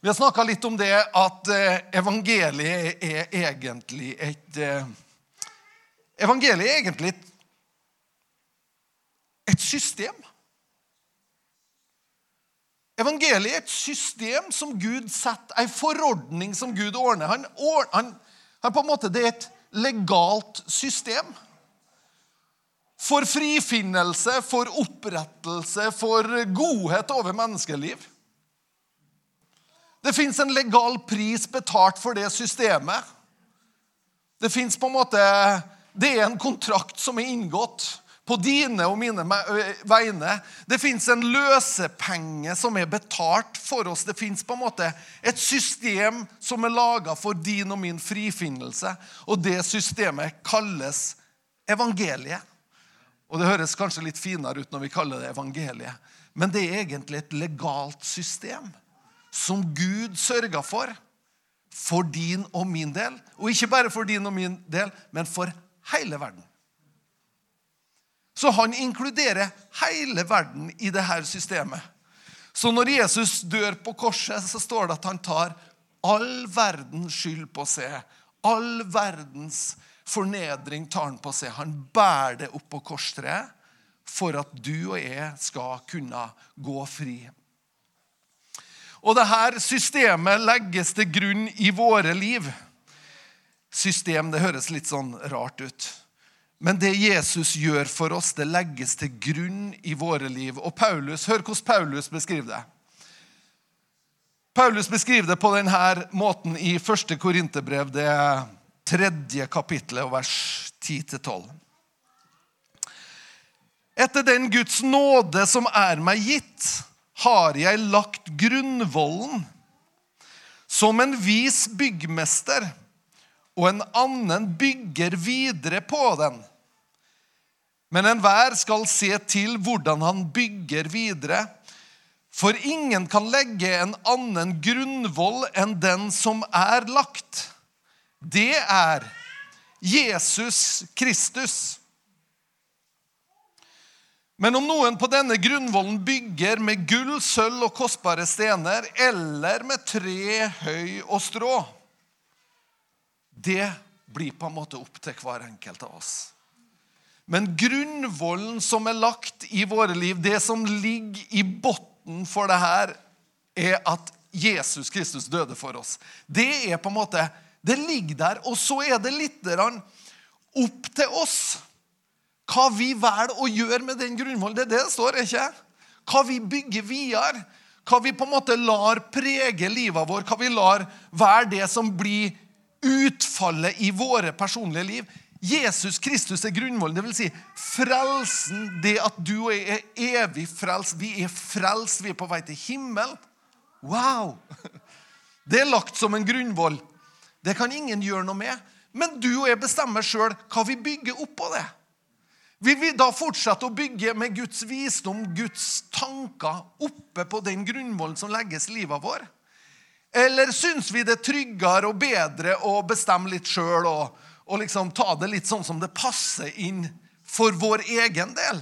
Vi har snakka litt om det at eh, evangeliet er egentlig et eh, Evangeliet er egentlig et, et system. Evangeliet er et system som Gud setter, en forordning som Gud ordner. Han, han, han på en måte, Det er et legalt system. For frifinnelse, for opprettelse, for godhet over menneskeliv. Det fins en legal pris betalt for det systemet. Det fins på en måte Det er en kontrakt som er inngått på dine og mine vegne. Det fins en løsepenge som er betalt for oss. Det fins et system som er laga for din og min frifinnelse. Og det systemet kalles evangeliet. Og det høres kanskje litt finere ut når vi kaller det evangeliet, men det er egentlig et legalt system som Gud sørga for for din og min del. Og ikke bare for din og min del, men for hele verden. Så han inkluderer hele verden i dette systemet. Så når Jesus dør på korset, så står det at han tar all verdens skyld på seg. All verdens fornedring tar han på seg. Han bærer det opp på korstreet for at du og jeg skal kunne gå fri. Og dette systemet legges til grunn i våre liv. System det høres litt sånn rart ut. Men det Jesus gjør for oss, det legges til grunn i våre liv. Og Paulus, Hør hvordan Paulus beskriver det. Paulus beskriver det på denne måten i 1. Korinterbrev, det tredje kapittelet, vers 10-12. Etter den Guds nåde som er meg gitt, har jeg lagt grunnvollen som en vis byggmester, og en annen bygger videre på den. Men enhver skal se til hvordan han bygger videre. For ingen kan legge en annen grunnvoll enn den som er lagt. Det er Jesus Kristus. Men om noen på denne grunnvollen bygger med gull, sølv og kostbare stener, eller med tre, høy og strå Det blir på en måte opp til hver enkelt av oss. Men grunnvollen som er lagt i våre liv, det som ligger i bunnen for det her, er at Jesus Kristus døde for oss. Det er på en måte, det ligger der. Og så er det litt opp til oss hva vi velger å gjøre med den grunnvollen, det er det det står, ikke? Hva vi bygger videre. Hva vi på en måte lar prege livet vårt, hva vi lar være det som blir utfallet i våre personlige liv. Jesus Kristus er grunnvollen, vil Si frelsen, det at du og jeg er evig frelst. Vi er frelst, vi er på vei til himmelen. Wow! Det er lagt som en grunnvoll. Det kan ingen gjøre noe med. Men du og jeg bestemmer sjøl hva vi bygger oppå det. Vil vi da fortsette å bygge med Guds visdom, Guds tanker, oppe på den grunnvollen som legges i livet vår? Eller syns vi det er tryggere og bedre å bestemme litt sjøl og, og liksom ta det litt sånn som det passer inn for vår egen del?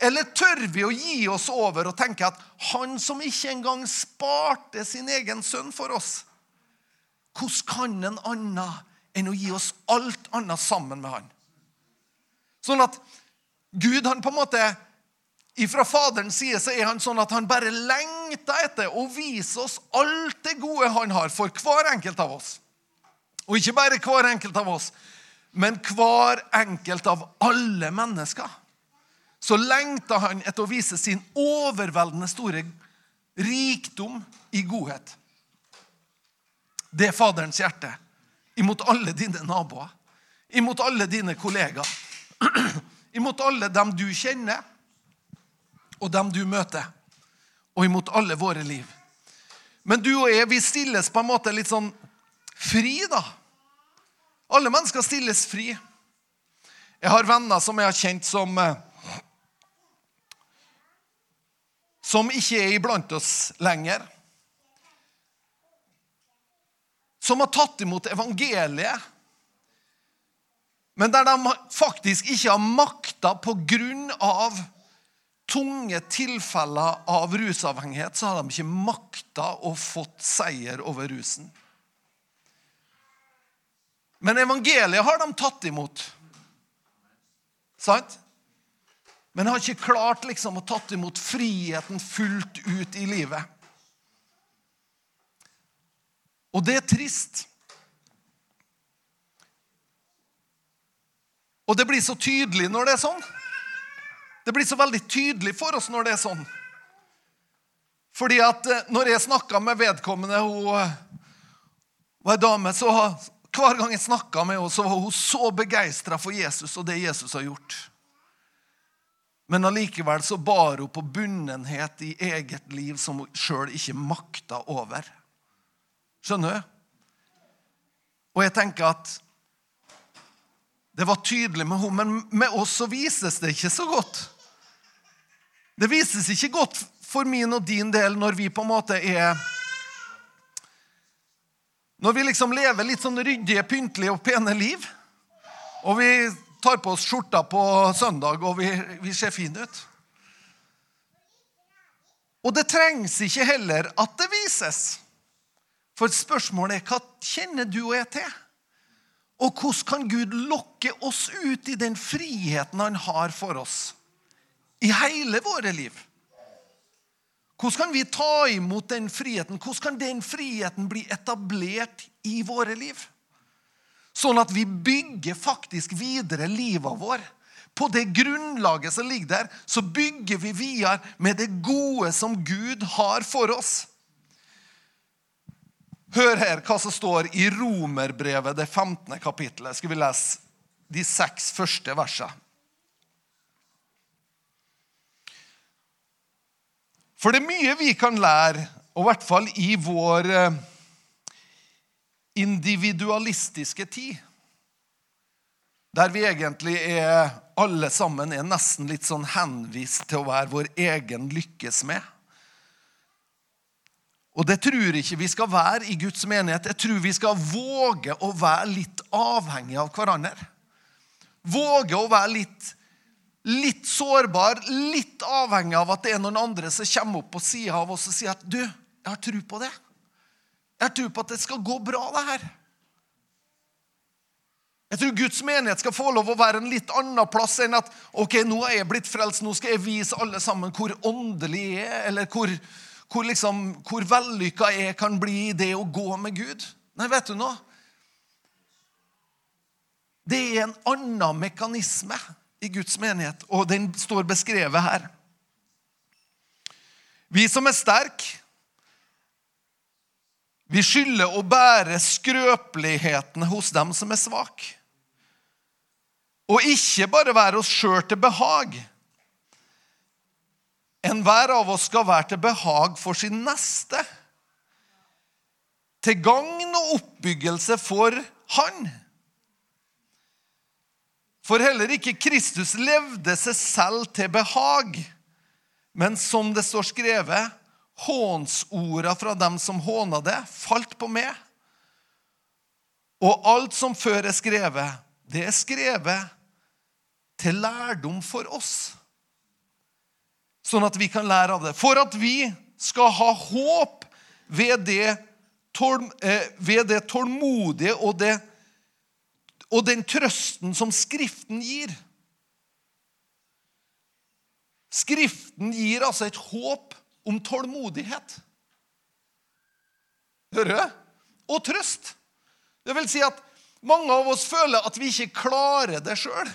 Eller tør vi å gi oss over og tenke at han som ikke engang sparte sin egen sønn for oss, hvordan kan en annen enn å gi oss alt annet sammen med han? Sånn at Gud han på en måte Fra Faderens side så er han sånn at han bare lengter etter å vise oss alt det gode han har for hver enkelt av oss. Og ikke bare hver enkelt av oss, men hver enkelt av alle mennesker. Så lengter han etter å vise sin overveldende store rikdom i godhet. Det er Faderens hjerte imot alle dine naboer, imot alle dine kollegaer imot alle dem du kjenner, og dem du møter, og imot alle våre liv. Men du og jeg, vi stilles på en måte litt sånn fri, da. Alle mennesker stilles fri. Jeg har venner som jeg har kjent som eh, Som ikke er iblant oss lenger. Som har tatt imot evangeliet men der de faktisk ikke har makta av tunge tilfeller av rusavhengighet, så har de ikke makta å fått seier over rusen. Men evangeliet har de tatt imot. Sant? Men har ikke klart liksom å tatt imot friheten fullt ut i livet. Og det er trist. Og det blir så tydelig når det er sånn. Det blir så veldig tydelig for oss når det er sånn. Fordi at eh, når jeg snakka med vedkommende Hun var ei dame, så hver gang jeg snakka med henne, så var hun så begeistra for Jesus og det Jesus har gjort. Men allikevel så bar hun på bunnenhet i eget liv som hun sjøl ikke makta over. Skjønner du? Og jeg tenker at det var tydelig med henne, men med oss så vises det ikke så godt. Det vises ikke godt for min og din del når vi på en måte er Når vi liksom lever litt sånn ryddige, pyntelige og pene liv. Og vi tar på oss skjorta på søndag, og vi, vi ser fine ut. Og det trengs ikke heller at det vises. For spørsmålet er hva kjenner du og jeg til? Og hvordan kan Gud lokke oss ut i den friheten han har for oss i hele våre liv? Hvordan kan vi ta imot den friheten? Hvordan kan den friheten bli etablert i våre liv? Sånn at vi bygger faktisk videre livet vår. På det grunnlaget som ligger der, så bygger vi videre med det gode som Gud har for oss. Hør her hva som står i Romerbrevet, det 15. kapittelet. Skal vi lese de seks første versene? For det er mye vi kan lære, og i hvert fall i vår eh, individualistiske tid. Der vi egentlig er alle sammen er nesten litt sånn henvist til å være vår egen lykkes med. Og det tror ikke vi skal være i Guds menighet. Jeg tror vi skal våge å være litt avhengig av hverandre. Våge å være litt, litt sårbar, litt avhengig av at det er noen andre som kommer opp på sida av oss og sier at du, jeg har tro på det. Jeg har tro på at det skal gå bra, det her. Jeg tror Guds menighet skal få lov å være en litt annen plass enn at ok, nå er jeg blitt frelst, nå skal jeg vise alle sammen hvor åndelig jeg er, eller hvor, hvor, liksom, hvor vellykka jeg kan bli i det å gå med Gud. Nei, vet du noe? Det er en annen mekanisme i Guds menighet, og den står beskrevet her. Vi som er sterke, vi skylder å bære skrøpelighetene hos dem som er svake. Og ikke bare være oss sjøl til behag, Enhver av oss skal være til behag for sin neste. Til gagn og oppbyggelse for Han. For heller ikke Kristus levde seg selv til behag, men som det står skrevet, hånsorda fra dem som håna det, falt på meg. Og alt som før er skrevet, det er skrevet til lærdom for oss sånn at vi kan lære av det. For at vi skal ha håp ved det, eh, ved det tålmodige og, det, og den trøsten som Skriften gir. Skriften gir altså et håp om tålmodighet. Hører du? Og trøst. Det vil si at mange av oss føler at vi ikke klarer det sjøl.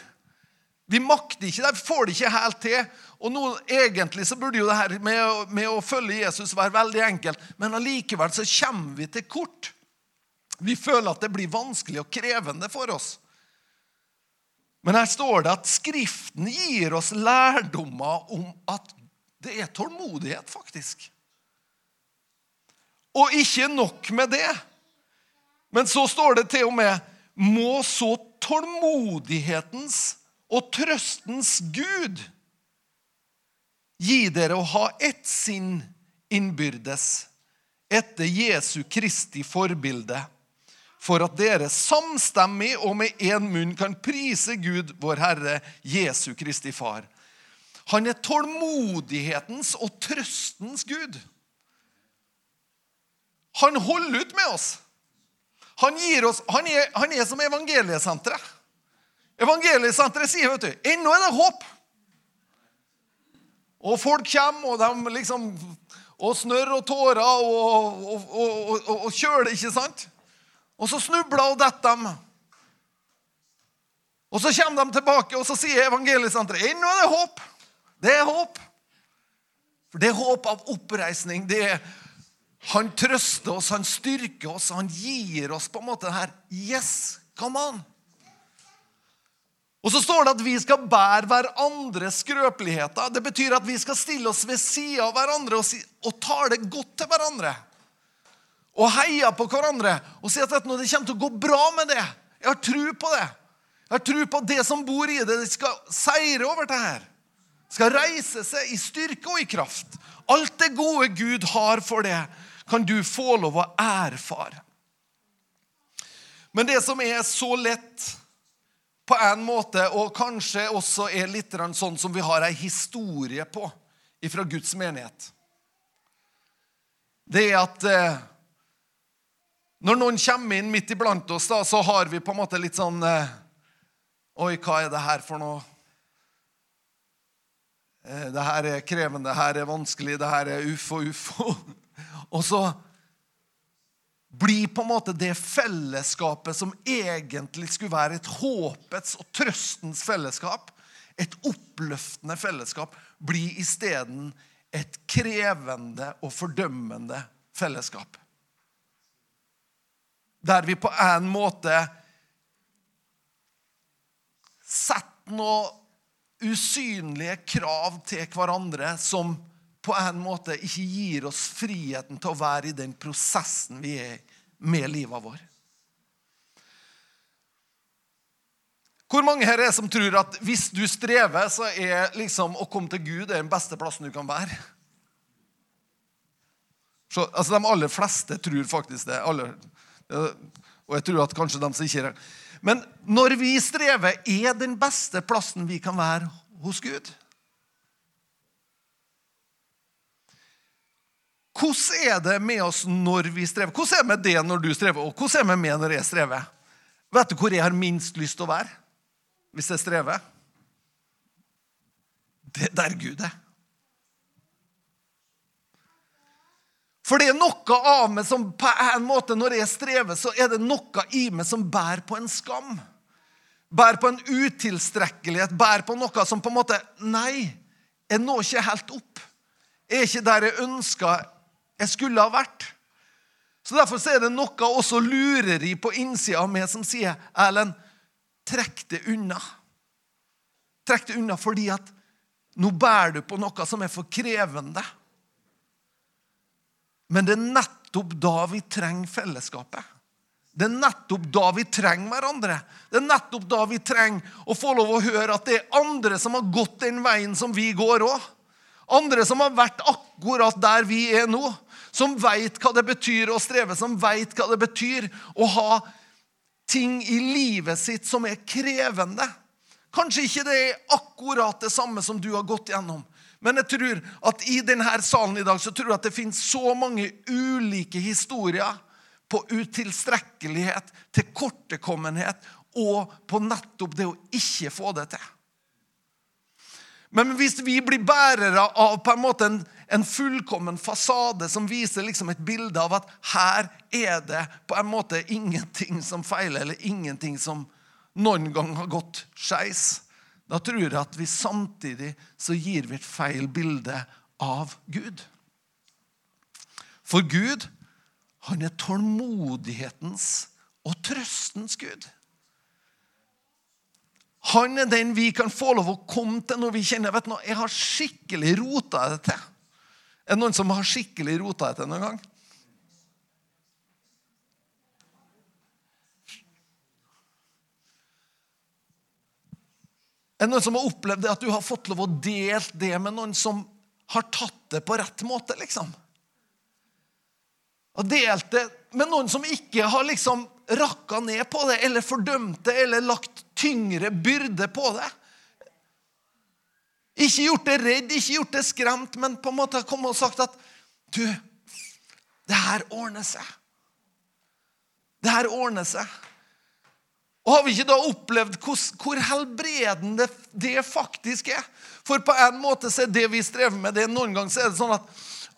Vi makter ikke vi får det ikke helt til. Og nå, Egentlig så burde jo det her med, med å følge Jesus være veldig enkelt, men allikevel så kommer vi til kort. Vi føler at det blir vanskelig og krevende for oss. Men her står det at Skriften gir oss lærdommer om at det er tålmodighet, faktisk. Og ikke nok med det. Men så står det til og med må så tålmodighetens og trøstens Gud gi dere å ha ett sinn innbyrdes etter Jesu Kristi forbilde, for at dere samstemmig og med én munn kan prise Gud, vår Herre, Jesu Kristi Far. Han er tålmodighetens og trøstens Gud. Han holder ut med oss. Han, oss, han, er, han er, som evangeliesenteret. Evangeliesenteret sier, vet du, ennå er det håp. Og folk kommer, og de liksom Og snørr og tårer og, og, og, og, kjøler, ikke sant? Og så snubler og detter de. Og så kommer de tilbake, og så sier evangeliesenteret ennå er det håp. Det er håp. For det er håp av oppreisning. det er han trøster oss, han styrker oss, han gir oss på en måte det her Yes, come on! Og så står det at vi skal bære hverandres skrøpeligheter. Det betyr at vi skal stille oss ved sida av hverandre og, si, og tale godt til hverandre. Og heie på hverandre og si at det kommer til å gå bra med det. Jeg har tro på det. Jeg har tro på at det som bor i det, det skal seire over det her. Skal reise seg i styrke og i kraft. Alt det gode Gud har for det, kan du få lov å erfare. Men det som er så lett på en måte, og kanskje også er litt sånn som vi har ei historie på fra Guds menighet, det er at eh, når noen kommer inn midt iblant oss, da, så har vi på en måte litt sånn eh, Oi, hva er det her for noe? Eh, det her er krevende, det her er vanskelig, det her er uff og uff. Og så blir på en måte det fellesskapet som egentlig skulle være et håpets og trøstens fellesskap, et oppløftende fellesskap, blir isteden et krevende og fordømmende fellesskap. Der vi på en måte setter noen usynlige krav til hverandre som på en måte ikke gir oss friheten til å være i den prosessen vi er med livet vår. Hvor mange her er som tror at hvis du strever, så er liksom å komme til Gud den beste plassen du kan være? Så, altså De aller fleste tror faktisk det. Aller, og jeg tror at kanskje de som ikke er Men når vi strever, er den beste plassen vi kan være hos Gud? Hvordan er det med oss når vi strever? Hvordan er det med det når du strever? Og hvordan er det med meg når jeg strever? Vet du hvor jeg har minst lyst til å være hvis jeg strever? Det er der Gud er. For det er noe av meg som på en måte, når jeg strever, så er det noe i meg som bærer på en skam. Bærer på en utilstrekkelighet, bærer på noe som på en måte Nei, jeg når ikke helt opp. Jeg er ikke der jeg ønsker jeg skulle ha vært. Så Derfor er det noe også lureri på innsida av meg som sier, 'Erlend, trekk det unna.' Trekk det unna fordi at nå bærer du på noe som er for krevende. Men det er nettopp da vi trenger fellesskapet. Det er nettopp da vi trenger hverandre. Det er nettopp da vi trenger å få lov å høre at det er andre som har gått den veien som vi går òg. Andre som har vært akkurat der vi er nå som veit hva det betyr å streve, som veit hva det betyr å ha ting i livet sitt som er krevende. Kanskje ikke det er akkurat det samme som du har gått gjennom. Men jeg tror at i denne salen i dag så tror jeg at det finnes så mange ulike historier på utilstrekkelighet, tilkortekommenhet og på nettopp det å ikke få det til. Men hvis vi blir bærere av på en måte en, en fullkommen fasade som viser liksom et bilde av at her er det på en måte ingenting som feiler, eller ingenting som noen gang har gått skeis, da tror jeg at vi samtidig så gir vi et feil bilde av Gud. For Gud, han er tålmodighetens og trøstens Gud. Han er den vi kan få lov å komme til når vi kjenner vet du, jeg har skikkelig rota det til. Er det noen som har skikkelig rota etter noen gang? Er det noen som har opplevd det at du har fått lov å dele det med noen som har tatt det på rett måte? liksom? Og delt det med noen som ikke har liksom rakka ned på det eller fordømt det eller lagt tyngre byrde på det. Ikke gjort det redd, ikke gjort det skremt, men på en måte kommet og sagt at du, det her ordner seg. Det her ordner seg. Og Har vi ikke da opplevd hvor, hvor helbredende det faktisk er? For på en måte så er det vi strever med, det noen ganger så er det sånn at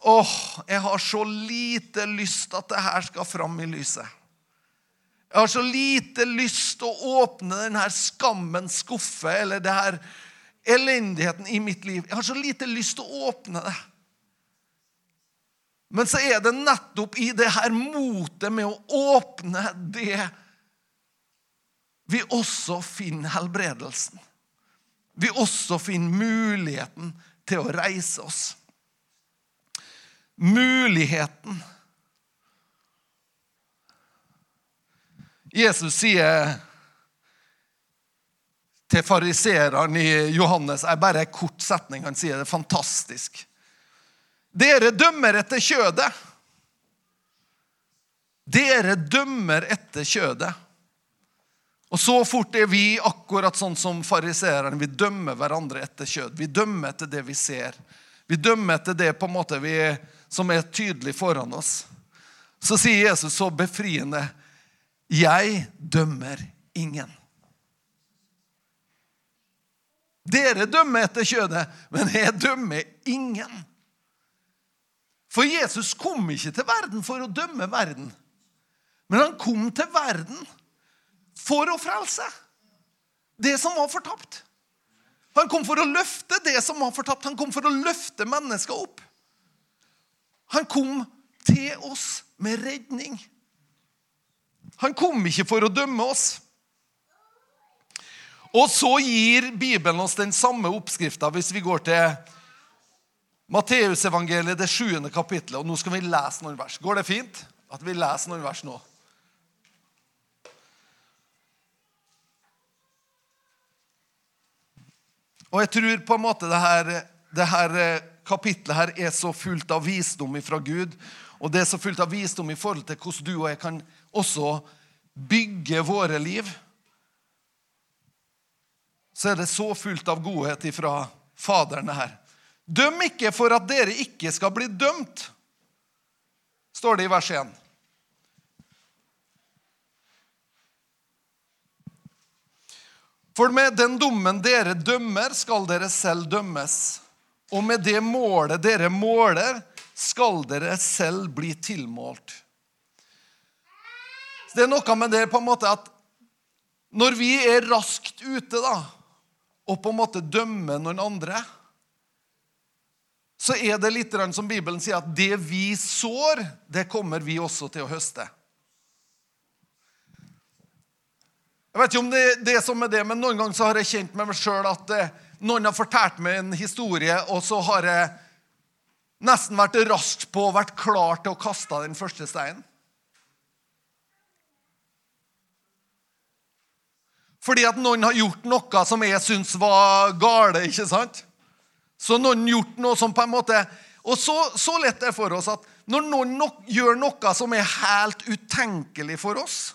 åh, jeg har så lite lyst at det her skal fram i lyset. Jeg har så lite lyst å åpne denne skammens skuffe eller det her elendigheten i mitt liv. Jeg har så lite lyst til å åpne det. Men så er det nettopp i det her motet med å åpne det vi også finner helbredelsen. Vi også finner muligheten til å reise oss. Muligheten. Jesus sier til fariseeren i Johannes er bare en kort setning. Han sier det er fantastisk. Dere dømmer etter kjødet. Dere dømmer etter kjødet. Og så fort er vi akkurat sånn som fariseerne. Vi dømmer hverandre etter kjød. Vi dømmer etter det vi ser. Vi dømmer etter det på en måte vi, som er tydelig foran oss. Så sier Jesus så befriende, 'Jeg dømmer ingen'. Dere dømmer etter kjødet, men jeg dømmer ingen. For Jesus kom ikke til verden for å dømme verden. Men han kom til verden for å frelse det som var fortapt. Han kom for å løfte det som var fortapt. Han kom for å løfte mennesker opp. Han kom til oss med redning. Han kom ikke for å dømme oss. Og så gir Bibelen oss den samme oppskrifta hvis vi går til Matteusevangeliet, det sjuende kapittelet. Og nå skal vi lese noen vers. Går det fint at vi leser noen vers nå? Og jeg tror på en måte det her, det her kapitlet her er så fullt av visdom fra Gud. Og det er så fullt av visdom i forhold til hvordan du og jeg kan også bygge våre liv så er det så fullt av godhet ifra Faderen her. Døm ikke for at dere ikke skal bli dømt, står det i vers 1. For med den dommen dere dømmer, skal dere selv dømmes. Og med det målet dere måler, skal dere selv bli tilmålt. Så det er noe med det på en måte at når vi er raskt ute, da, og på en måte dømme noen andre, så er det litt som Bibelen sier, at det vi sår, det kommer vi også til å høste. Jeg vet ikke om det er det som er det, men noen ganger så har jeg kjent med meg sjøl at eh, noen har fortalt meg en historie, og så har jeg nesten vært raskt på og vært klar til å kaste den første steinen. Fordi at noen har gjort noe som jeg syns var gale. ikke sant? Så noen gjort noe som på en måte Og så, så lett er det for oss at når noen nok, gjør noe som er helt utenkelig for oss,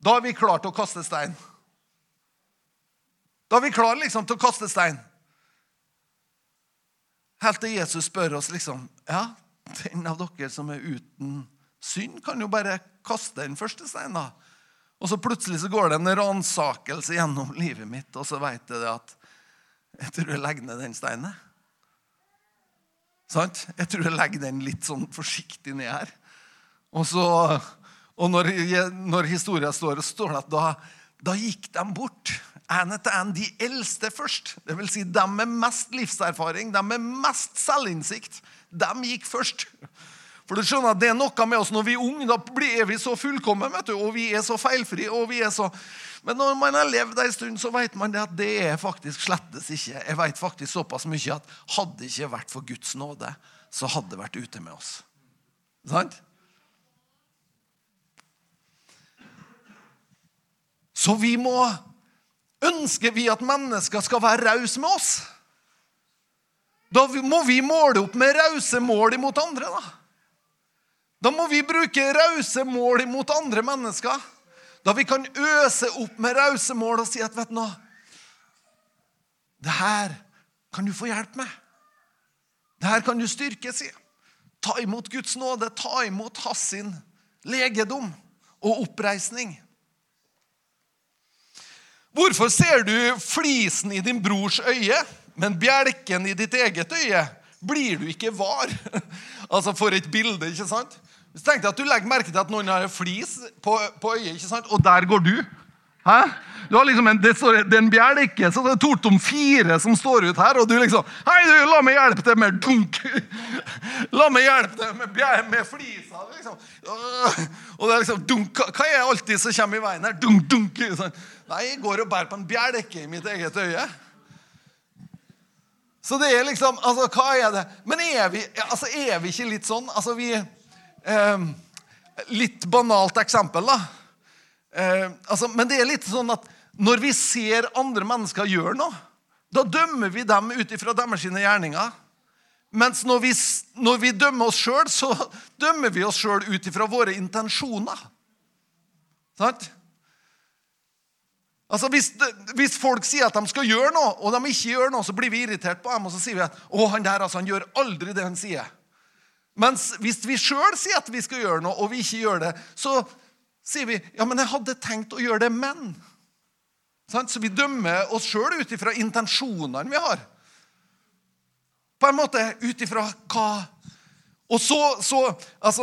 da er vi klare til å kaste stein. Da er vi klare liksom, til å kaste stein. Helt til Jesus spør oss liksom Ja, den av dere som er uten synd, kan jo bare kaste den første steinen. Og så plutselig så går det en ransakelse gjennom livet mitt, og så veit jeg at jeg tror jeg legger ned den steinen. Sant? Jeg tror jeg legger den litt sånn forsiktig ned her. Og, så, og når, når historien står, står det at da, da gikk de bort. En etter en. De eldste først. Det vil si de med mest livserfaring, de med mest selvinnsikt. De gikk først. For du skjønner at Det er noe med oss når vi er unge. Da blir vi så fullkomne, vet du, og vi er så feilfrie. og vi er så... Men når man har levd en stund, så vet man det at det er faktisk slettes ikke. Jeg vet faktisk såpass mye at hadde det ikke vært for Guds nåde, så hadde det vært ute med oss. Sant? Så vi må Ønsker vi at mennesker skal være rause med oss? Da må vi måle opp med rause mål imot andre. da. Da må vi bruke rause mål imot andre mennesker. Da vi kan øse opp med rause mål og si at vet du noe, det her kan du få hjelp med. Det her kan du styrke', si. Ta imot Guds nåde, ta imot hans sin legedom og oppreisning. Hvorfor ser du flisen i din brors øye, men bjelken i ditt eget øye? Blir du ikke var? altså For et bilde, ikke sant? Så tenkte jeg at Du legger merke til at noen har flis på, på øyet, ikke sant? og der går du. Hæ? Du har liksom en, det, står, det er en bjelke, så det er tort om fire som står ut her, og du liksom Hei, du, la meg hjelpe deg med dunk! La meg hjelpe deg med, med flisa. Liksom. Og det er liksom dunk. Hva er alltid som kommer i veien her? Dunk, dunk. Nei, jeg går og bærer på en bjelke i mitt eget øye. Så det er liksom Altså, hva er det? Men er vi, altså, er vi ikke litt sånn? Altså, vi eh, Litt banalt eksempel, da. Eh, altså, men det er litt sånn at når vi ser andre mennesker gjøre noe, da dømmer vi dem ut ifra deres gjerninger. Mens når vi, når vi dømmer oss sjøl, så dømmer vi oss sjøl ut ifra våre intensjoner. Sant? Altså hvis, hvis, folk sier at de skal gjøre noe, og de ikke gjør noe, så blir vi irritert på dem, og så sier vi at å, han der altså, han gjør aldri det han sier. Mens hvis vi sjøl sier at vi skal gjøre noe, og vi ikke gjør det, så sier vi ja, men jeg hadde tenkt å gjøre det, men så vi dømmer oss sjøl ut ifra intensjonene vi har. På en måte ut ifra hva Og så, så, Altså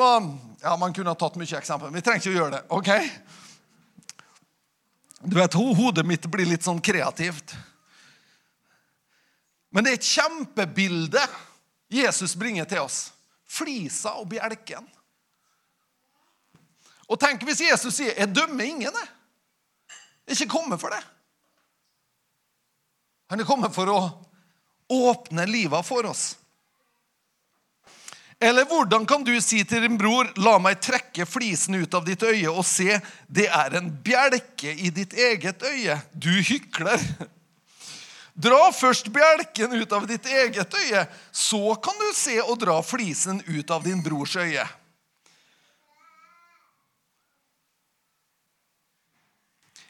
ja, Man kunne ha tatt mye eksempler. Vi trenger ikke å gjøre det. ok? Du vet, Hodet mitt blir litt sånn kreativt. Men det er et kjempebilde Jesus bringer til oss. Flisa og bjelken. Og tenk hvis Jesus sier 'Jeg dømmer ingen'. Jeg. ikke kommet for det. Han er kommet for å åpne livet for oss. Eller hvordan kan du si til din bror, 'La meg trekke flisen ut av ditt øye', og se, det er en bjelke i ditt eget øye. Du hykler. Dra først bjelken ut av ditt eget øye, så kan du se og dra flisen ut av din brors øye.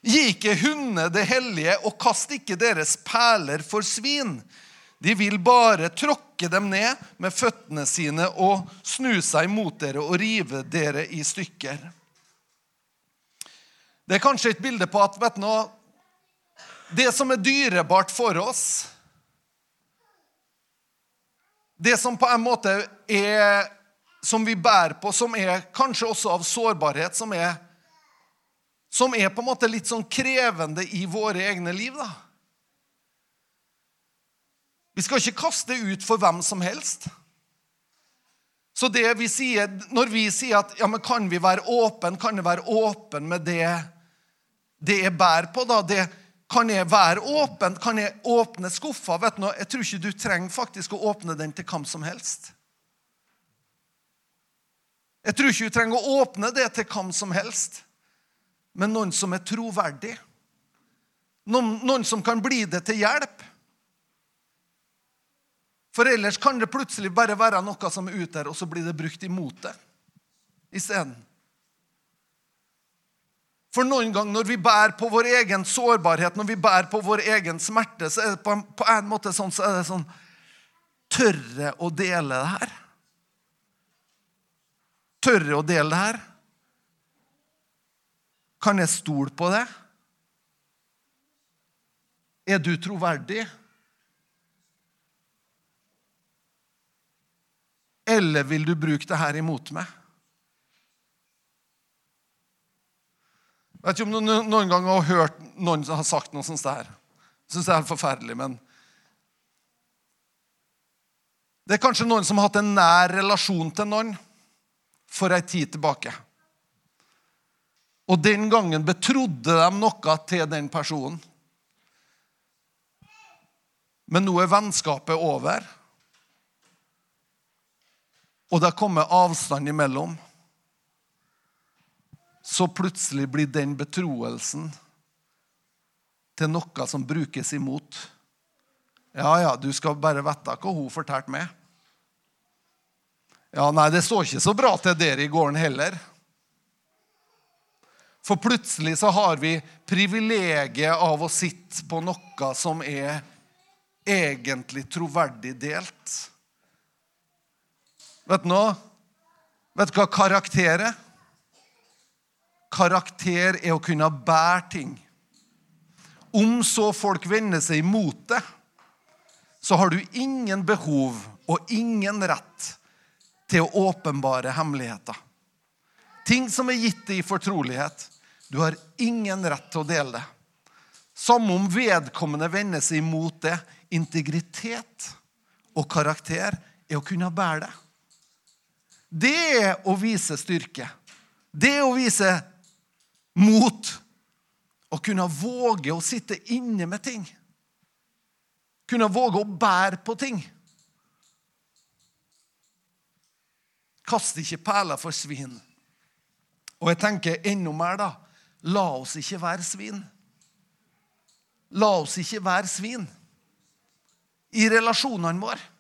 Gi ikke hundene det hellige, og kast ikke deres perler for svin. De vil bare tråkke dem ned med føttene sine og snu seg mot dere og rive dere i stykker. Det er kanskje et bilde på at vet du det som er dyrebart for oss Det som på en måte er som vi bærer på, som er kanskje også av sårbarhet, som er som er på en måte litt sånn krevende i våre egne liv. da. Vi skal ikke kaste ut for hvem som helst. Så det vi sier, Når vi sier at ja, men kan vi være åpen, kan jeg være åpen med det, det jeg bærer på, da? Det, kan jeg være åpen? Kan jeg åpne skuffa? Vet du, jeg tror ikke du trenger faktisk å åpne den til hvem som helst. Jeg tror ikke du trenger å åpne det til hvem som helst men noen som er troverdig. Noen, noen som kan bli det til hjelp. For ellers kan det plutselig bare være noe som er ute der, og så blir det brukt imot det isteden. For noen ganger når vi bærer på vår egen sårbarhet, når vi bærer på vår egen smerte, så er det på en, på en måte sånn, så er det sånn Tørre å dele det her? Tørre å dele det her? Kan jeg stole på det? Er du troverdig? Eller vil du bruke det her imot meg? Jeg vet ikke om du noen gang har hørt noen som har sagt noe sånt her. Jeg syns det er forferdelig, men Det er kanskje noen som har hatt en nær relasjon til noen for ei tid tilbake. Og den gangen betrodde de noe til den personen. Men nå er vennskapet over. Og det kommer avstand imellom. Så plutselig blir den betroelsen til noe som brukes imot. Ja, ja, du skal bare vite hva hun fortalte meg. Ja, nei, det så ikke så bra til dere i gården heller. For plutselig så har vi privilegiet av å sitte på noe som er egentlig troverdig delt. Vet du nå? Vet du hva karakter er? Karakter er å kunne bære ting. Om så folk vender seg imot det, så har du ingen behov og ingen rett til å åpenbare hemmeligheter. Ting som er gitt deg i fortrolighet. Du har ingen rett til å dele det. Samme om vedkommende vender seg imot det. Integritet og karakter er å kunne bære det. Det er å vise styrke. Det er å vise mot. Å kunne våge å sitte inne med ting. Kunne våge å bære på ting. Kast ikke perler for svin. Og jeg tenker enda mer, da. La oss ikke være svin. La oss ikke være svin i relasjonene våre.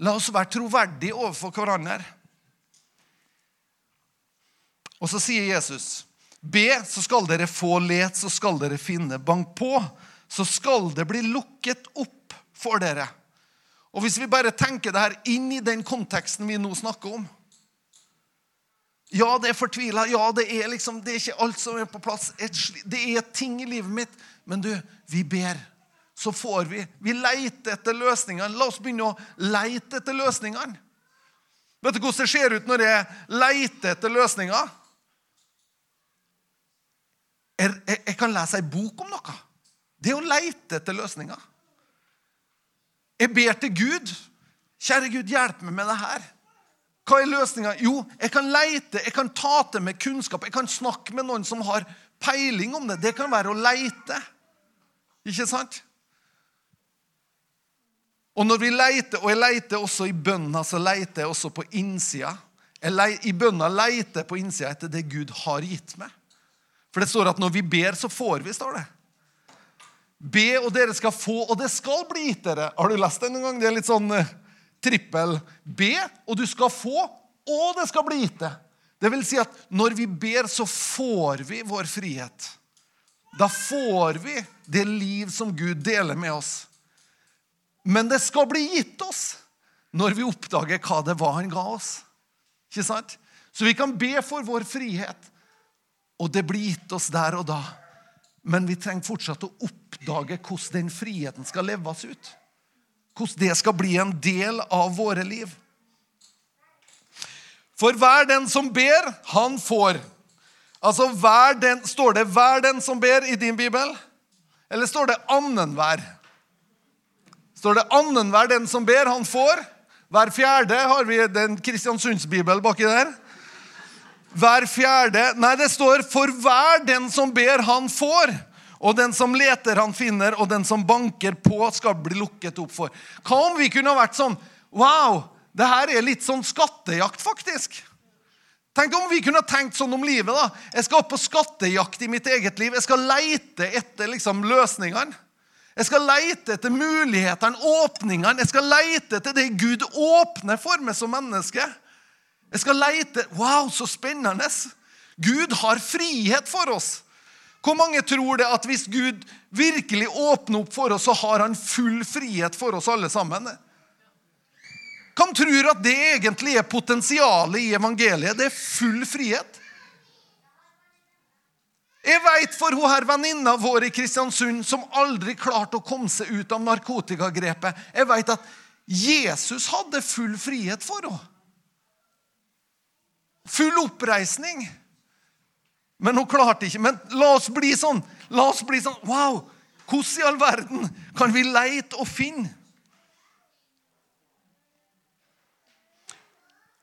La oss være troverdige overfor hverandre. Og så sier Jesus, be, så skal dere få let, så skal dere finne. Bank på, så skal det bli lukket opp for dere. Og Hvis vi bare tenker det her inn i den konteksten vi nå snakker om Ja, det er fortvila. Ja, det er liksom, det er ikke alt som er på plass. Det er ting i livet mitt. Men du, vi ber. Så får vi. Vi leter etter løsningene. La oss begynne å leite etter løsningene. Vet du hvordan det ser ut når jeg leter etter løsninger? Jeg, jeg, jeg kan lese ei bok om noe. Det er å leite etter løsninger. Jeg ber til Gud. Kjære Gud, hjelp meg med det her. Hva er løsninga? Jo, jeg kan leite, jeg kan ta til meg kunnskap. Jeg kan snakke med noen som har peiling om det. Det kan være å leite. Ikke sant? Og når vi leiter, og jeg leiter også i bønna, så leiter jeg også på innsida. I bønna leiter jeg på innsida etter det Gud har gitt meg. For det står at når vi ber, så får vi, står det. Be, og dere skal få, og det skal bli gitt dere. Har du lest det noen gang? Det er litt sånn uh, trippel. Be, og du skal få, og det skal bli gitt deg. Det vil si at når vi ber, så får vi vår frihet. Da får vi det liv som Gud deler med oss. Men det skal bli gitt oss når vi oppdager hva det var han ga oss. Ikke sant? Så vi kan be for vår frihet, og det blir gitt oss der og da. Men vi trenger fortsatt å oppdage hvordan den friheten skal leves ut. Hvordan det skal bli en del av våre liv. For hver den som ber, han får. Altså, hver den, Står det 'hver den som ber' i din bibel? Eller står det 'annenhver'? Står det 'annenhver den som ber, han får'? Hver fjerde har vi den Kristiansundsbibel baki der. Hver fjerde Nei, det står 'for hver den som ber, han får'. Og den som leter, han finner, og den som banker på, skal bli lukket opp for. Hva om vi kunne vært sånn Wow, det her er litt sånn skattejakt, faktisk. Tenk om vi kunne tenkt sånn om livet. da. Jeg skal opp på skattejakt i mitt eget liv. Jeg skal leite etter liksom, løsningene. Jeg skal leite etter mulighetene, åpningene. Jeg skal leite etter det Gud åpner for meg som menneske. Jeg skal leite Wow, så spennende! Gud har frihet for oss. Hvor mange tror det at hvis Gud virkelig åpner opp for oss, så har han full frihet for oss alle sammen? Hvem tror at det egentlig er potensialet i evangeliet? Det er full frihet. Jeg vet for hun her venninna vår i Kristiansund som aldri klarte å komme seg ut av narkotikagrepet Jeg vet at Jesus hadde full frihet for henne. Full oppreisning. Men hun klarte ikke. Men la oss bli sånn. La oss bli sånn Wow! Hvordan i all verden kan vi leite og finne?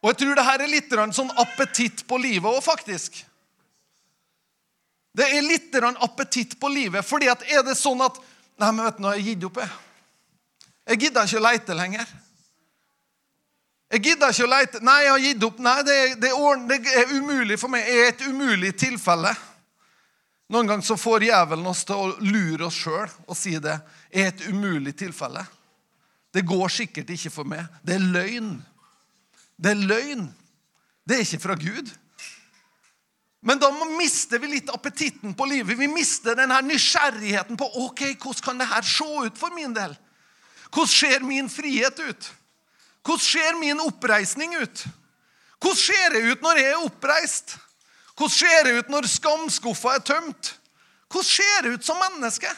Og jeg tror det her er litt sånn appetitt på livet òg, faktisk. Det er litt appetitt på livet. fordi at er det sånn at Nei, men vet du, nå har jeg gitt opp. Jeg Jeg gidder ikke å leite lenger. Jeg gidder ikke å leite. Nei, jeg har gitt opp. Nei, det, det, det, er umulig for meg. Det er et umulig tilfelle. Noen ganger så får djevelen oss til å lure oss sjøl og si det. Det er et umulig tilfelle. Det går sikkert ikke for meg. Det er løgn. Det er løgn. Det er ikke fra Gud. Men da mister vi litt appetitten på livet. Vi mister denne nysgjerrigheten på ok, hvordan kan det her se ut for min del. Hvordan ser min frihet ut? Hvordan ser min oppreisning ut? Hvordan ser det ut når jeg er oppreist? Hvordan ser det ut når skamskuffa er tømt? Hvordan ser det ut som menneske?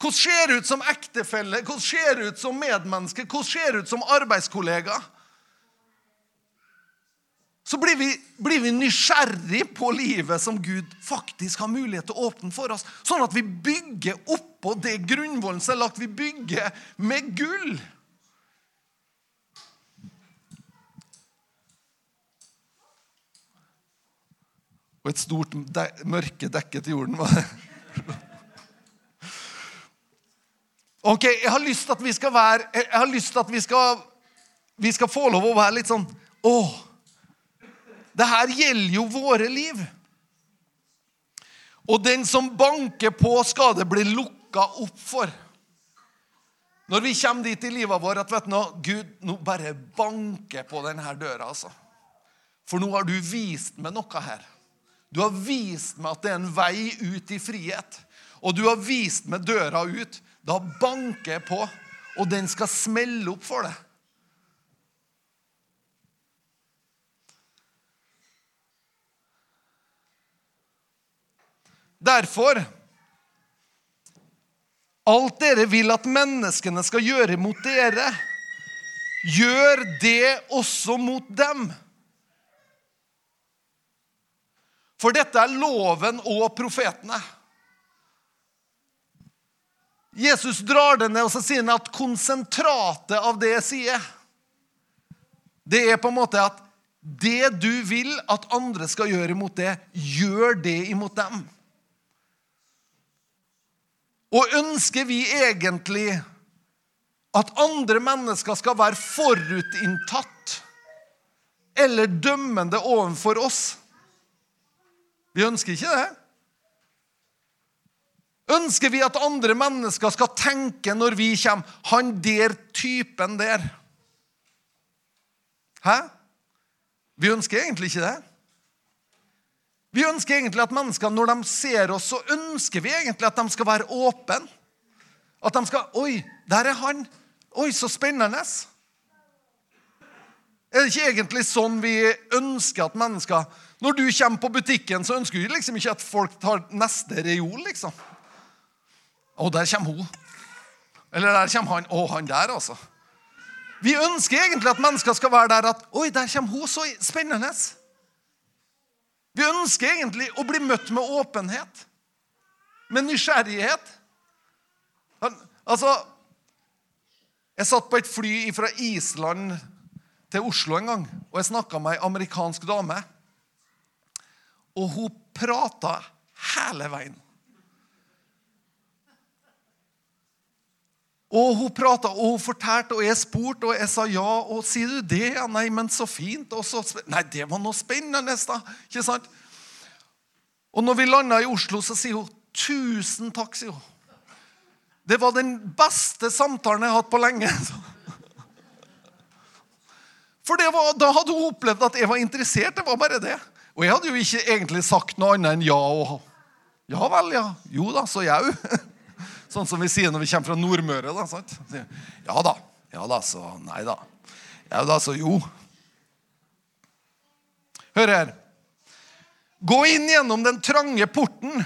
Hvordan ser det ut som ektefelle? Hvordan ser det ut som medmenneske? Hvordan ser det ut som arbeidskollega? Så blir vi, blir vi nysgjerrig på livet som Gud faktisk har mulighet til å åpne for oss. Sånn at vi bygger oppå det grunnvollen som er lagt. Vi bygger med gull. Og et stort de mørke dekket jorden. Ok, Jeg har lyst til at vi skal være Jeg har lyst til at vi skal, vi skal få lov å være litt sånn Å, det her gjelder jo våre liv. Og den som banker på, skal det bli lukka opp for. Når vi kommer dit i livet vårt at vet du, Gud nå bare banker på denne døra. altså. For nå har du vist meg noe her. Du har vist meg at det er en vei ut i frihet. Og du har vist meg døra ut. Da banker jeg på, og den skal smelle opp for deg. Derfor Alt dere vil at menneskene skal gjøre mot dere, gjør det også mot dem. For dette er loven og profetene. Jesus drar det ned og så sier han at konsentratet av det jeg sier, det er på en måte at det du vil at andre skal gjøre imot det, gjør det imot dem. Og ønsker vi egentlig at andre mennesker skal være forutinntatt eller dømmende overfor oss? Vi ønsker ikke det. Ønsker vi at andre mennesker skal tenke når vi kommer 'Han der typen der'? Hæ? Vi ønsker egentlig ikke det. Vi ønsker egentlig at mennesker, når de ser oss, så ønsker vi egentlig at de skal være åpne. At de skal 'Oi, der er han. Oi, så spennende.' Er det ikke egentlig sånn vi ønsker at mennesker Når du kommer på butikken, så ønsker du liksom ikke at folk tar neste reol, liksom. Å, der kommer hun. Eller der kommer han. Å, han der, altså. Vi ønsker egentlig at mennesker skal være der at Oi, der kommer hun. Så spennende. Vi ønsker egentlig å bli møtt med åpenhet. Med nysgjerrighet. Altså Jeg satt på et fly fra Island til Oslo en gang, og jeg snakka med ei amerikansk dame. Og hun prata hele veien. Og hun prata og hun fortalte, og jeg spurte, og jeg sa ja. Og sier du det? Ja, nei, men så fint. Og så, nei, det var noe spennende, da. Ikke sant? Og når vi landa i Oslo, så sier hun tusen takk, sier hun. Det var den beste samtalen jeg har hatt på lenge. For var, da hadde hun opplevd at jeg var interessert. Det var bare det. Og jeg hadde jo ikke egentlig sagt noe annet enn ja og Ja vel, ja. Jo da, så jau. Sånn som vi sier når vi kommer fra Nordmøre. da, sant? Ja da. Ja da, så Nei da. Ja da, så jo. Hør her. Gå inn gjennom den trange porten.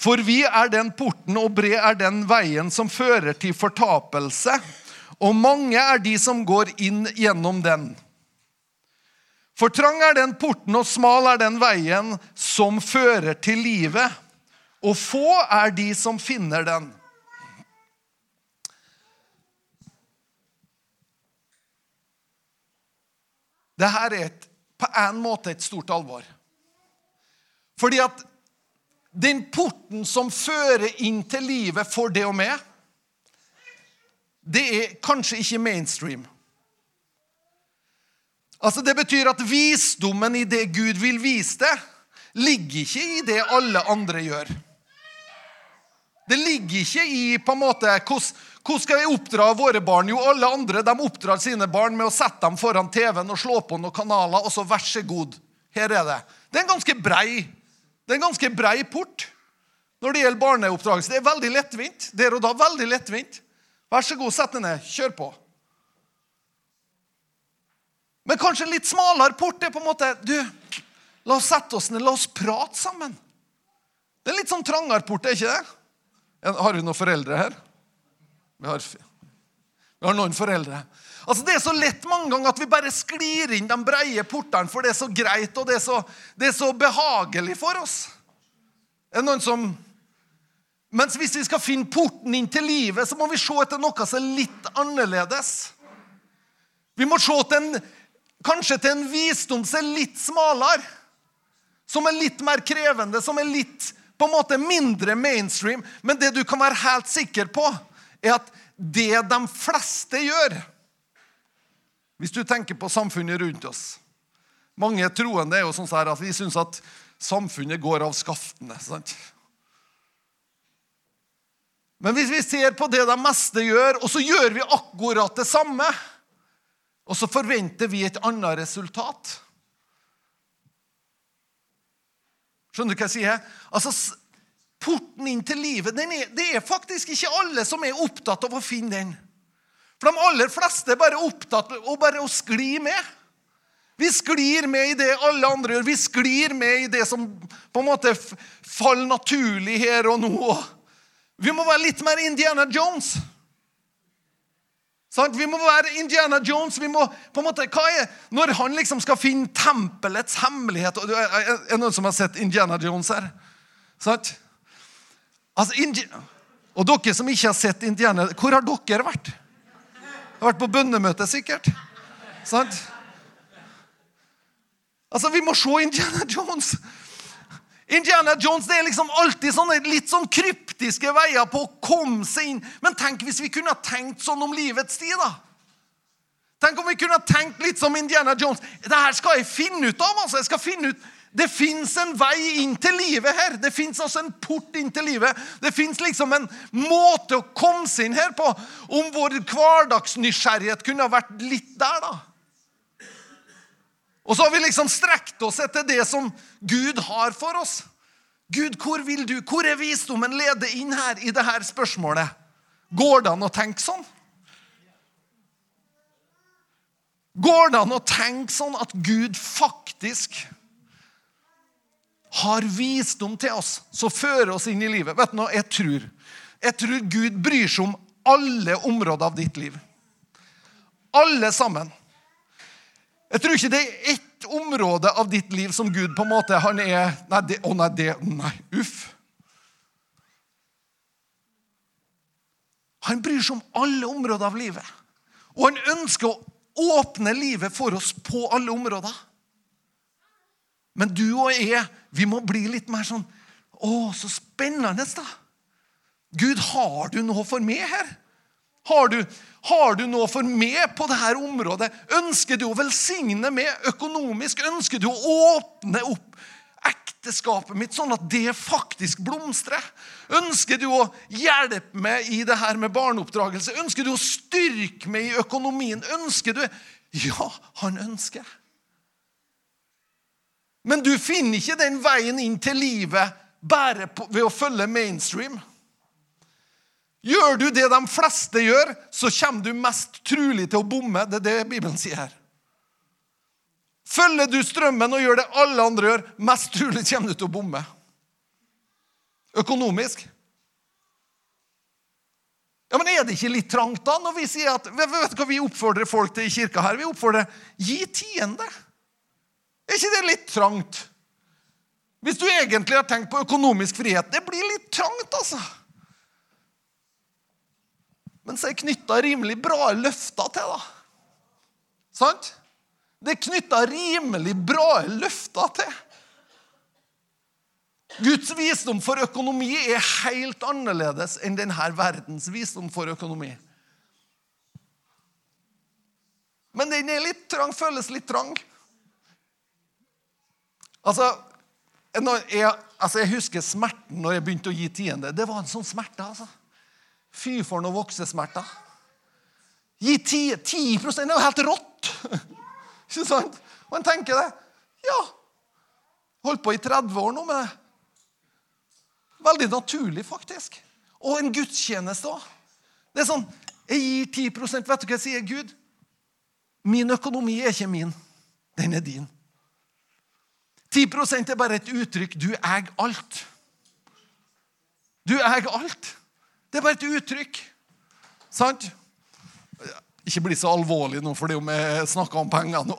For vi er den porten, og bred er den veien som fører til fortapelse. Og mange er de som går inn gjennom den. For trang er den porten, og smal er den veien som fører til livet og få er de som finner den. Dette er et, på en måte et stort alvor. Fordi at den porten som fører inn til livet for det og meg, det er kanskje ikke mainstream. Altså Det betyr at visdommen i det Gud vil vise deg, ligger ikke i det alle andre gjør. Det ligger ikke i på en måte, hvordan skal vi oppdra våre barn? Jo, alle andre de oppdrar sine barn med å sette dem foran TV-en og slå på noen kanaler, og så vær så god, Her er det. Det er en ganske brei, det er en ganske brei port når det gjelder barneoppdragelse. Det er veldig lettvint. Der og da veldig lettvint. Vær så god, sett deg ned. Kjør på. Men kanskje litt smalere port er på en måte Du, la oss sette oss ned, la oss prate sammen. Det er litt sånn trangere port, er ikke det? Har vi noen foreldre her? Vi har, vi har noen foreldre. Altså Det er så lett mange ganger at vi bare sklir inn de breie portene, for det er så greit og det er så, det er så behagelig for oss. Det noen som... Mens hvis vi skal finne porten inn til livet, så må vi se etter noe som er litt annerledes. Vi må se til en, kanskje til en visdom som er litt smalere. Som er litt mer krevende, som er litt på en måte mindre mainstream. Men det du kan være helt sikker på, er at det de fleste gjør Hvis du tenker på samfunnet rundt oss Mange troende er jo sånn at vi syns at samfunnet går av skaftene. sant? Men hvis vi ser på det de meste gjør, og så gjør vi akkurat det samme, og så forventer vi et annet resultat Skjønner du hva jeg sier? Altså, Porten inn til livet er, Det er faktisk ikke alle som er opptatt av å finne den. For de aller fleste er bare opptatt av bare å skli med. Vi sklir med i det alle andre gjør. Vi sklir med i det som på en måte faller naturlig her og nå. Vi må være litt mer Indiana Jones. Sant? Vi må være Indiana Jones. vi må på en måte, hva er, Når han liksom skal finne tempelets hemmelighet Er det noen som har sett Indiana Jones her? Sant? Altså, Indi og dere som ikke har sett Indiana Hvor har dere vært? Har vært på bønnemøte, sikkert. Sant? Altså, Vi må se Indiana Jones. Indiana Jones det er liksom alltid sånne litt sånn kryptiske veier på å komme seg inn. Men tenk hvis vi kunne tenkt sånn om livets tid, da. Tenk om vi kunne tenkt litt som Indiana Jones. Det her skal jeg finne ut av. altså. Jeg skal finne ut det fins en vei inn til livet her. Det fins altså en port inn til livet. Det fins liksom en måte å komme seg inn her på. Om vår hverdagsnysgjerrighet kunne ha vært litt der, da. Og så har vi liksom strekt oss etter det som Gud har for oss. Gud, hvor vil du? Hvor er visdommen lede inn her i dette spørsmålet? Går det an å tenke sånn? Går det an å tenke sånn at Gud faktisk har visdom til oss som fører oss inn i livet? Vet du noe? Jeg tror, jeg tror Gud bryr seg om alle områder av ditt liv. Alle sammen. Jeg tror ikke det er ett område av ditt liv som Gud på en måte han er Nei, det, å nei, det Nei, uff. Han bryr seg om alle områder av livet. Og han ønsker å åpne livet for oss på alle områder. Men du og jeg, vi må bli litt mer sånn Å, så spennende, da. Gud, har du noe for meg her? Har du, har du noe for meg på dette området? Ønsker du å velsigne meg økonomisk? Ønsker du å åpne opp ekteskapet mitt sånn at det faktisk blomstrer? Ønsker du å hjelpe meg i det her med barneoppdragelse? Ønsker du å styrke meg i økonomien? Ønsker du Ja, han ønsker. Men du finner ikke den veien inn til livet bare ved å følge mainstream. Gjør du det de fleste gjør, så kommer du mest trulig til å bomme. Det er det Bibelen sier her. Følger du strømmen og gjør det alle andre gjør, mest trulig kommer du til å bomme. Økonomisk. Ja, Men er det ikke litt trangt da, når vi sier at vet du hva vi oppfordrer folk til i kirka her? Vi oppfordrer gi tiende. Er ikke det litt trangt? Hvis du egentlig har tenkt på økonomisk frihet. Det blir litt trangt, altså. Men så er knytta rimelig bra løfter til. da. Sant? Det er knytta rimelig bra løfter til. Guds visdom for økonomi er helt annerledes enn denne verdens visdom for økonomi. Men den er litt trang, føles litt trang. Altså jeg, altså, jeg husker smerten når jeg begynte å gi tiende. Det var en sånn smerte. altså. Fy for noen voksesmerter. Gi 10, 10 Det er jo helt rått! Ikke sant? Og en tenker det. Ja, Holdt på i 30 år nå med det. Veldig naturlig, faktisk. Og en gudstjeneste òg. Det er sånn Jeg gir 10 Vet du hva jeg sier, Gud? Min økonomi er ikke min. Den er din. 10% er bare et uttrykk. Du eier alt. Du eier alt. Det er bare et uttrykk. Sant? Ikke bli så alvorlig nå fordi vi snakker om penger nå.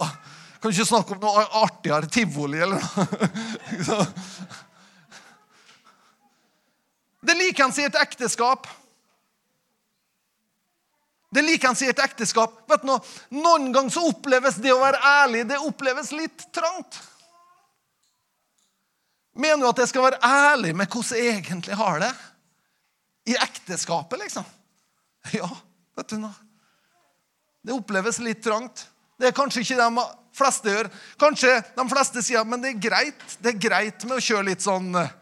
Kan ikke snakke om noe artigere tivoli eller noe. Det liker han i et ekteskap. Det liker han i et ekteskap. Vet du noe? Noen ganger så oppleves det å være ærlig det oppleves litt trangt. Mener du at jeg skal være ærlig med hvordan jeg egentlig har det? I ekteskapet, liksom? Ja, vet du noe. Det oppleves litt trangt. Det er kanskje ikke de fleste gjør. Kanskje de fleste sier men det er greit Det er greit med å kjøre litt sånn eh,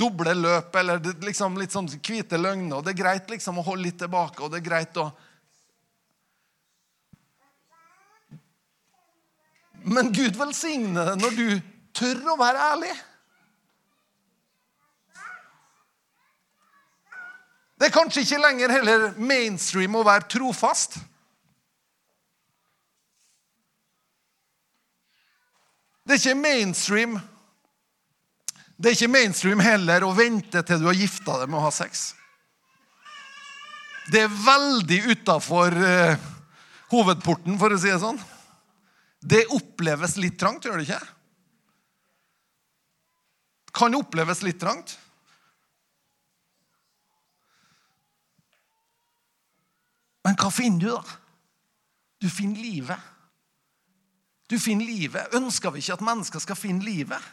doble løp eller liksom litt sånn hvite løgner. og Det er greit liksom å holde litt tilbake, og det er greit å Men Gud velsigne deg når du tør å være ærlig. Det er kanskje ikke lenger heller mainstream å være trofast. Det er ikke mainstream Det er ikke mainstream heller å vente til du har gifta deg med å ha sex. Det er veldig utafor uh, hovedporten, for å si det sånn. Det oppleves litt trangt, gjør det ikke? Kan oppleves litt trangt. Hva finner du, da? Du finner livet. Du finner livet. Ønsker vi ikke at mennesker skal finne livet?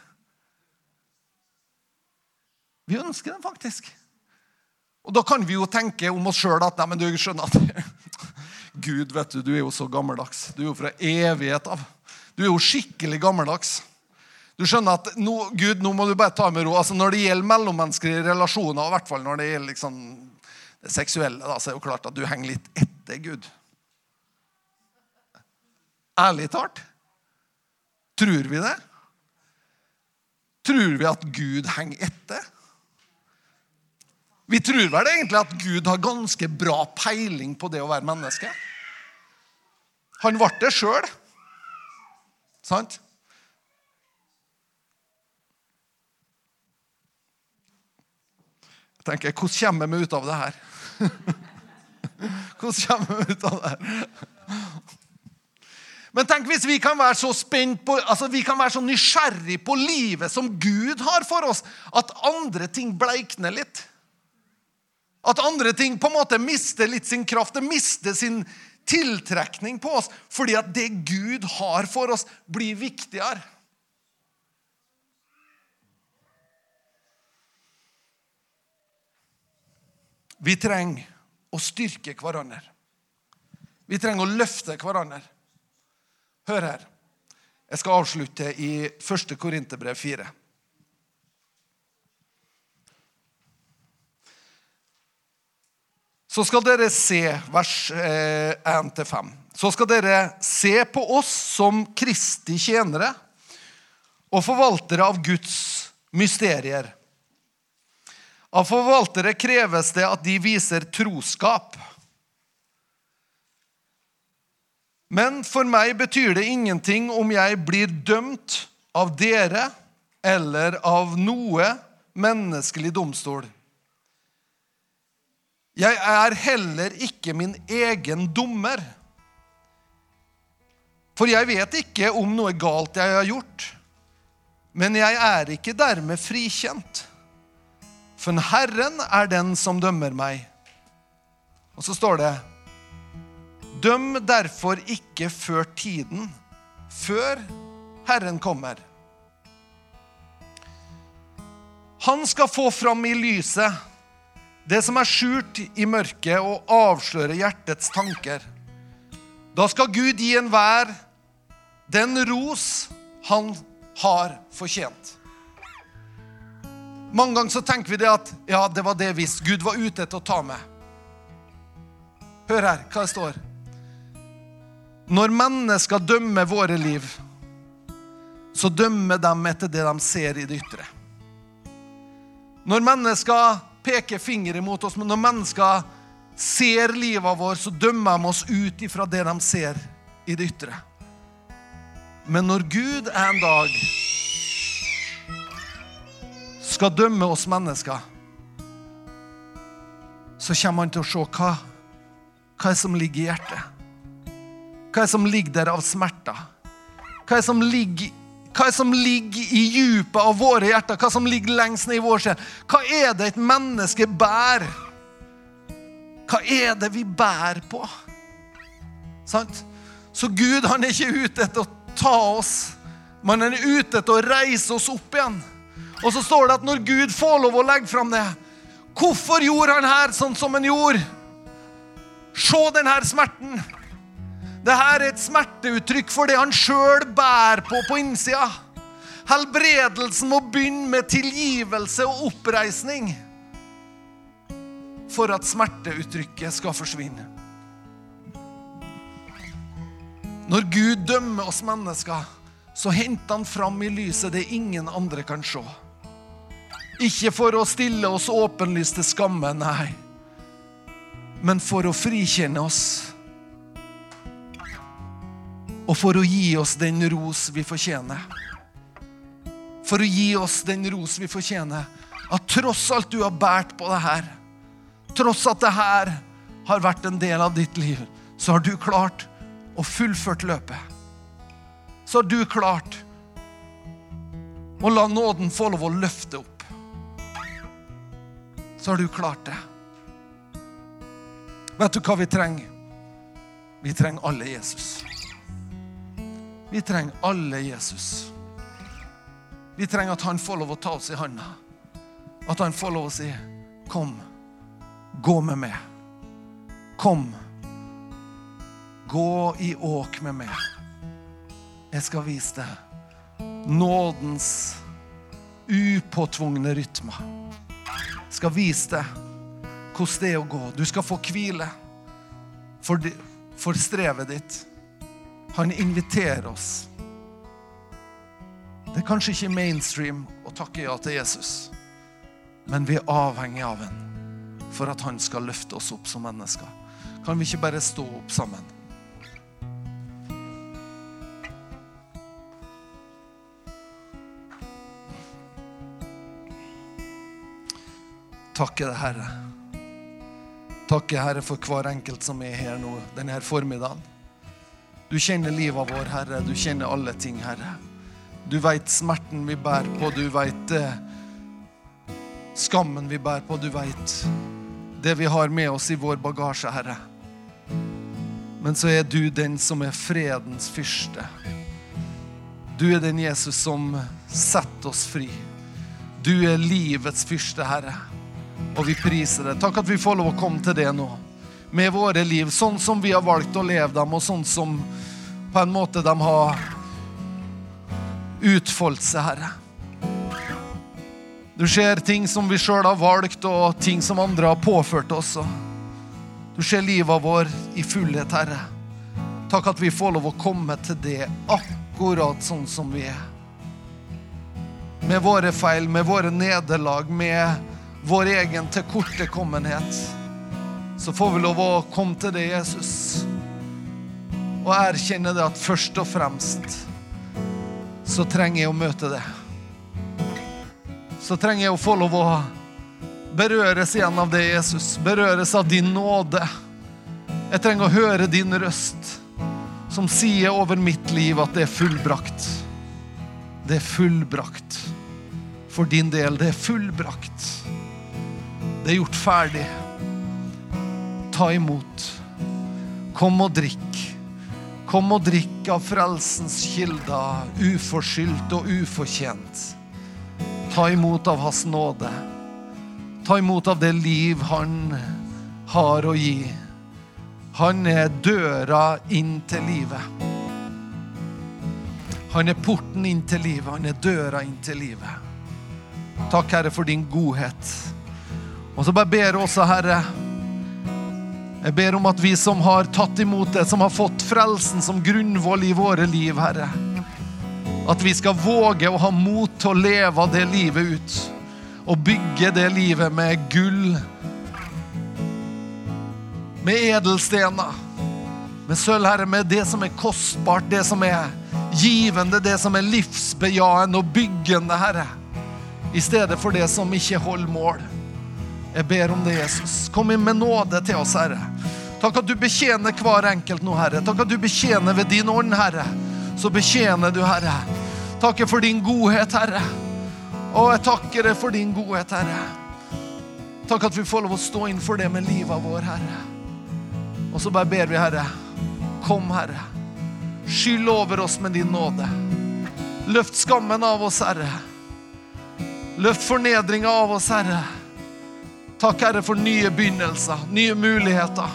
Vi ønsker det faktisk. Og Da kan vi jo tenke om oss sjøl at nei, men du skjønner at Gud, vet du, du er jo så gammeldags. Du er jo fra evighet av. Du er jo skikkelig gammeldags. Du skjønner at nå, Gud, nå må du bare ta med ro. Altså, når det gjelder mellommenneskelige relasjoner, og i hvert fall når det gjelder liksom, det seksuelle, da, så er det jo klart at du henger litt etter Gud. Ærlig talt. Tror vi det? Tror vi at Gud henger etter? Vi tror vel egentlig at Gud har ganske bra peiling på det å være menneske. Han ble det sjøl. Sant? Jeg Hvordan kommer vi ut av det her? Hvordan kommer vi ut av det her? Men tenk hvis vi kan være så spent på, altså vi kan være så nysgjerrig på livet som Gud har for oss, at andre ting bleikner litt. At andre ting på en måte mister litt sin kraft, det mister sin tiltrekning på oss. Fordi at det Gud har for oss, blir viktigere. Vi trenger å styrke hverandre. Vi trenger å løfte hverandre. Hør her. Jeg skal avslutte i 1. Korinterbrev 4. Så skal dere se vers 1-5. Eh, Så skal dere se på oss som Kristi tjenere og forvaltere av Guds mysterier. Av forvaltere kreves det at de viser troskap. Men for meg betyr det ingenting om jeg blir dømt av dere eller av noe menneskelig domstol. Jeg er heller ikke min egen dommer. For jeg vet ikke om noe galt jeg har gjort, men jeg er ikke dermed frikjent. For Herren er den som dømmer meg. Og så står det Døm derfor ikke før tiden, før Herren kommer. Han skal få fram i lyset det som er skjult i mørket, og avsløre hjertets tanker. Da skal Gud gi enhver den ros han har fortjent. Mange ganger så tenker vi det at ja, det var det hvis Gud var ute etter å ta med. Hør her hva det står. Når mennesker dømmer våre liv, så dømmer de etter det de ser i det ytre. Når mennesker peker fingeren mot oss, men når mennesker ser livet vårt, så dømmer de oss ut ifra det de ser i det ytre. Men når Gud en dag skal dømme oss mennesker, så kommer han til å se hva, hva som ligger i hjertet. Hva er som ligger der av smerter? Hva er som ligger, hva er som ligger i djupet av våre hjerter? Hva som ligger lengst ned i vår sjel? Hva er det et menneske bærer? Hva er det vi bærer på? Sant? Så Gud han er ikke ute etter å ta oss, men han er ute etter å reise oss opp igjen. Og så står det at når Gud får lov å legge fram det Hvorfor gjorde han her sånn som han gjorde? Se denne smerten. Dette er et smerteuttrykk for det han sjøl bærer på på innsida. Helbredelsen må begynne med tilgivelse og oppreisning for at smerteuttrykket skal forsvinne. Når Gud dømmer oss mennesker, så henter han fram i lyset det ingen andre kan se. Ikke for å stille oss åpenlyst til skamme, nei, men for å frikjenne oss. Og for å gi oss den ros vi fortjener. For å gi oss den ros vi fortjener. At tross alt du har båret på det her, tross at det her har vært en del av ditt liv, så har du klart å fullført løpet, så har du klart å la nåden få lov å løfte opp. Så har du klart det. Vet du hva vi trenger? Vi trenger alle Jesus. Vi trenger alle Jesus. Vi trenger at han får lov å ta oss i handa. At han får lov å si, 'Kom, gå med meg'. Kom. Gå i åk med meg. Jeg skal vise deg nådens upåtvungne rytmer. Skal vise deg hvordan det er å gå. Du skal få hvile for, for strevet ditt. Han inviterer oss. Det er kanskje ikke mainstream å takke ja til Jesus, men vi er avhengig av ham for at han skal løfte oss opp som mennesker. Kan vi ikke bare stå opp sammen? Takke deg, Herre. Takke, Herre, for hver enkelt som er her nå denne formiddagen. Du kjenner livet vår, Herre. Du kjenner alle ting, Herre. Du veit smerten vi bærer på. Du veit eh, skammen vi bærer på. Du veit det vi har med oss i vår bagasje, Herre. Men så er du den som er fredens fyrste. Du er den Jesus som setter oss fri. Du er livets fyrste, Herre. Og vi priser det. Takk at vi får lov å komme til det nå. Med våre liv, sånn som vi har valgt å leve dem, og sånn som på en måte de har utfoldt seg, Herre. Du ser ting som vi sjøl har valgt, og ting som andre har påført oss. Du ser livet vår i fullhet, Herre. Takk at vi får lov å komme til det akkurat sånn som vi er. Med våre feil, med våre nederlag, med vår egen tilkortekommenhet, så får vi lov å komme til det, Jesus, og erkjenne det at først og fremst så trenger jeg å møte det. Så trenger jeg å få lov å berøres igjen av det, Jesus. Berøres av din nåde. Jeg trenger å høre din røst som sier over mitt liv at det er fullbrakt. Det er fullbrakt. For din del, det er fullbrakt. Det er gjort ferdig. Ta imot. Kom og drikk. Kom og drikk av frelsens kilder, uforskyldt og ufortjent. Ta imot av Hans nåde. Ta imot av det liv Han har å gi. Han er døra inn til livet. Han er porten inn til livet. Han er døra inn til livet. Takk, Herre, for din godhet. Og så bare ber jeg også, Herre Jeg ber om at vi som har tatt imot det, som har fått frelsen som grunnvoll i våre liv, Herre At vi skal våge å ha mot til å leve det livet ut. Og bygge det livet med gull, med edelstener, med sølv, Herre, med det som er kostbart, det som er givende, det som er livsbejaende og byggende, Herre. I stedet for det som ikke holder mål. Jeg ber om det, Jesus. Kom inn med nåde til oss, Herre. Takk at du betjener hver enkelt nå, Herre. Takk at du betjener ved din ånd, Herre. Så betjener du, Herre. Takker for din godhet, Herre. Og jeg takker deg for din godhet, Herre. Takk at vi får lov å stå inn for det med livet vår, Herre. Og så bare ber vi, Herre. Kom, Herre. Skyll over oss med din nåde. Løft skammen av oss, Herre. Løft fornedringa av oss, Herre. Takk, Herre, for nye begynnelser, nye muligheter.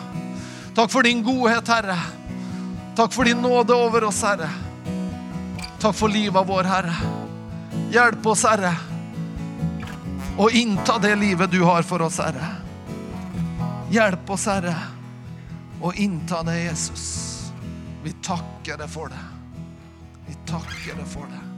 Takk for din godhet, Herre. Takk for din nåde over oss, Herre. Takk for livet vår, Herre. Hjelp oss, Herre, å innta det livet du har for oss, Herre. Hjelp oss, Herre, å innta det, Jesus. Vi takker deg for det. Vi takker deg for det.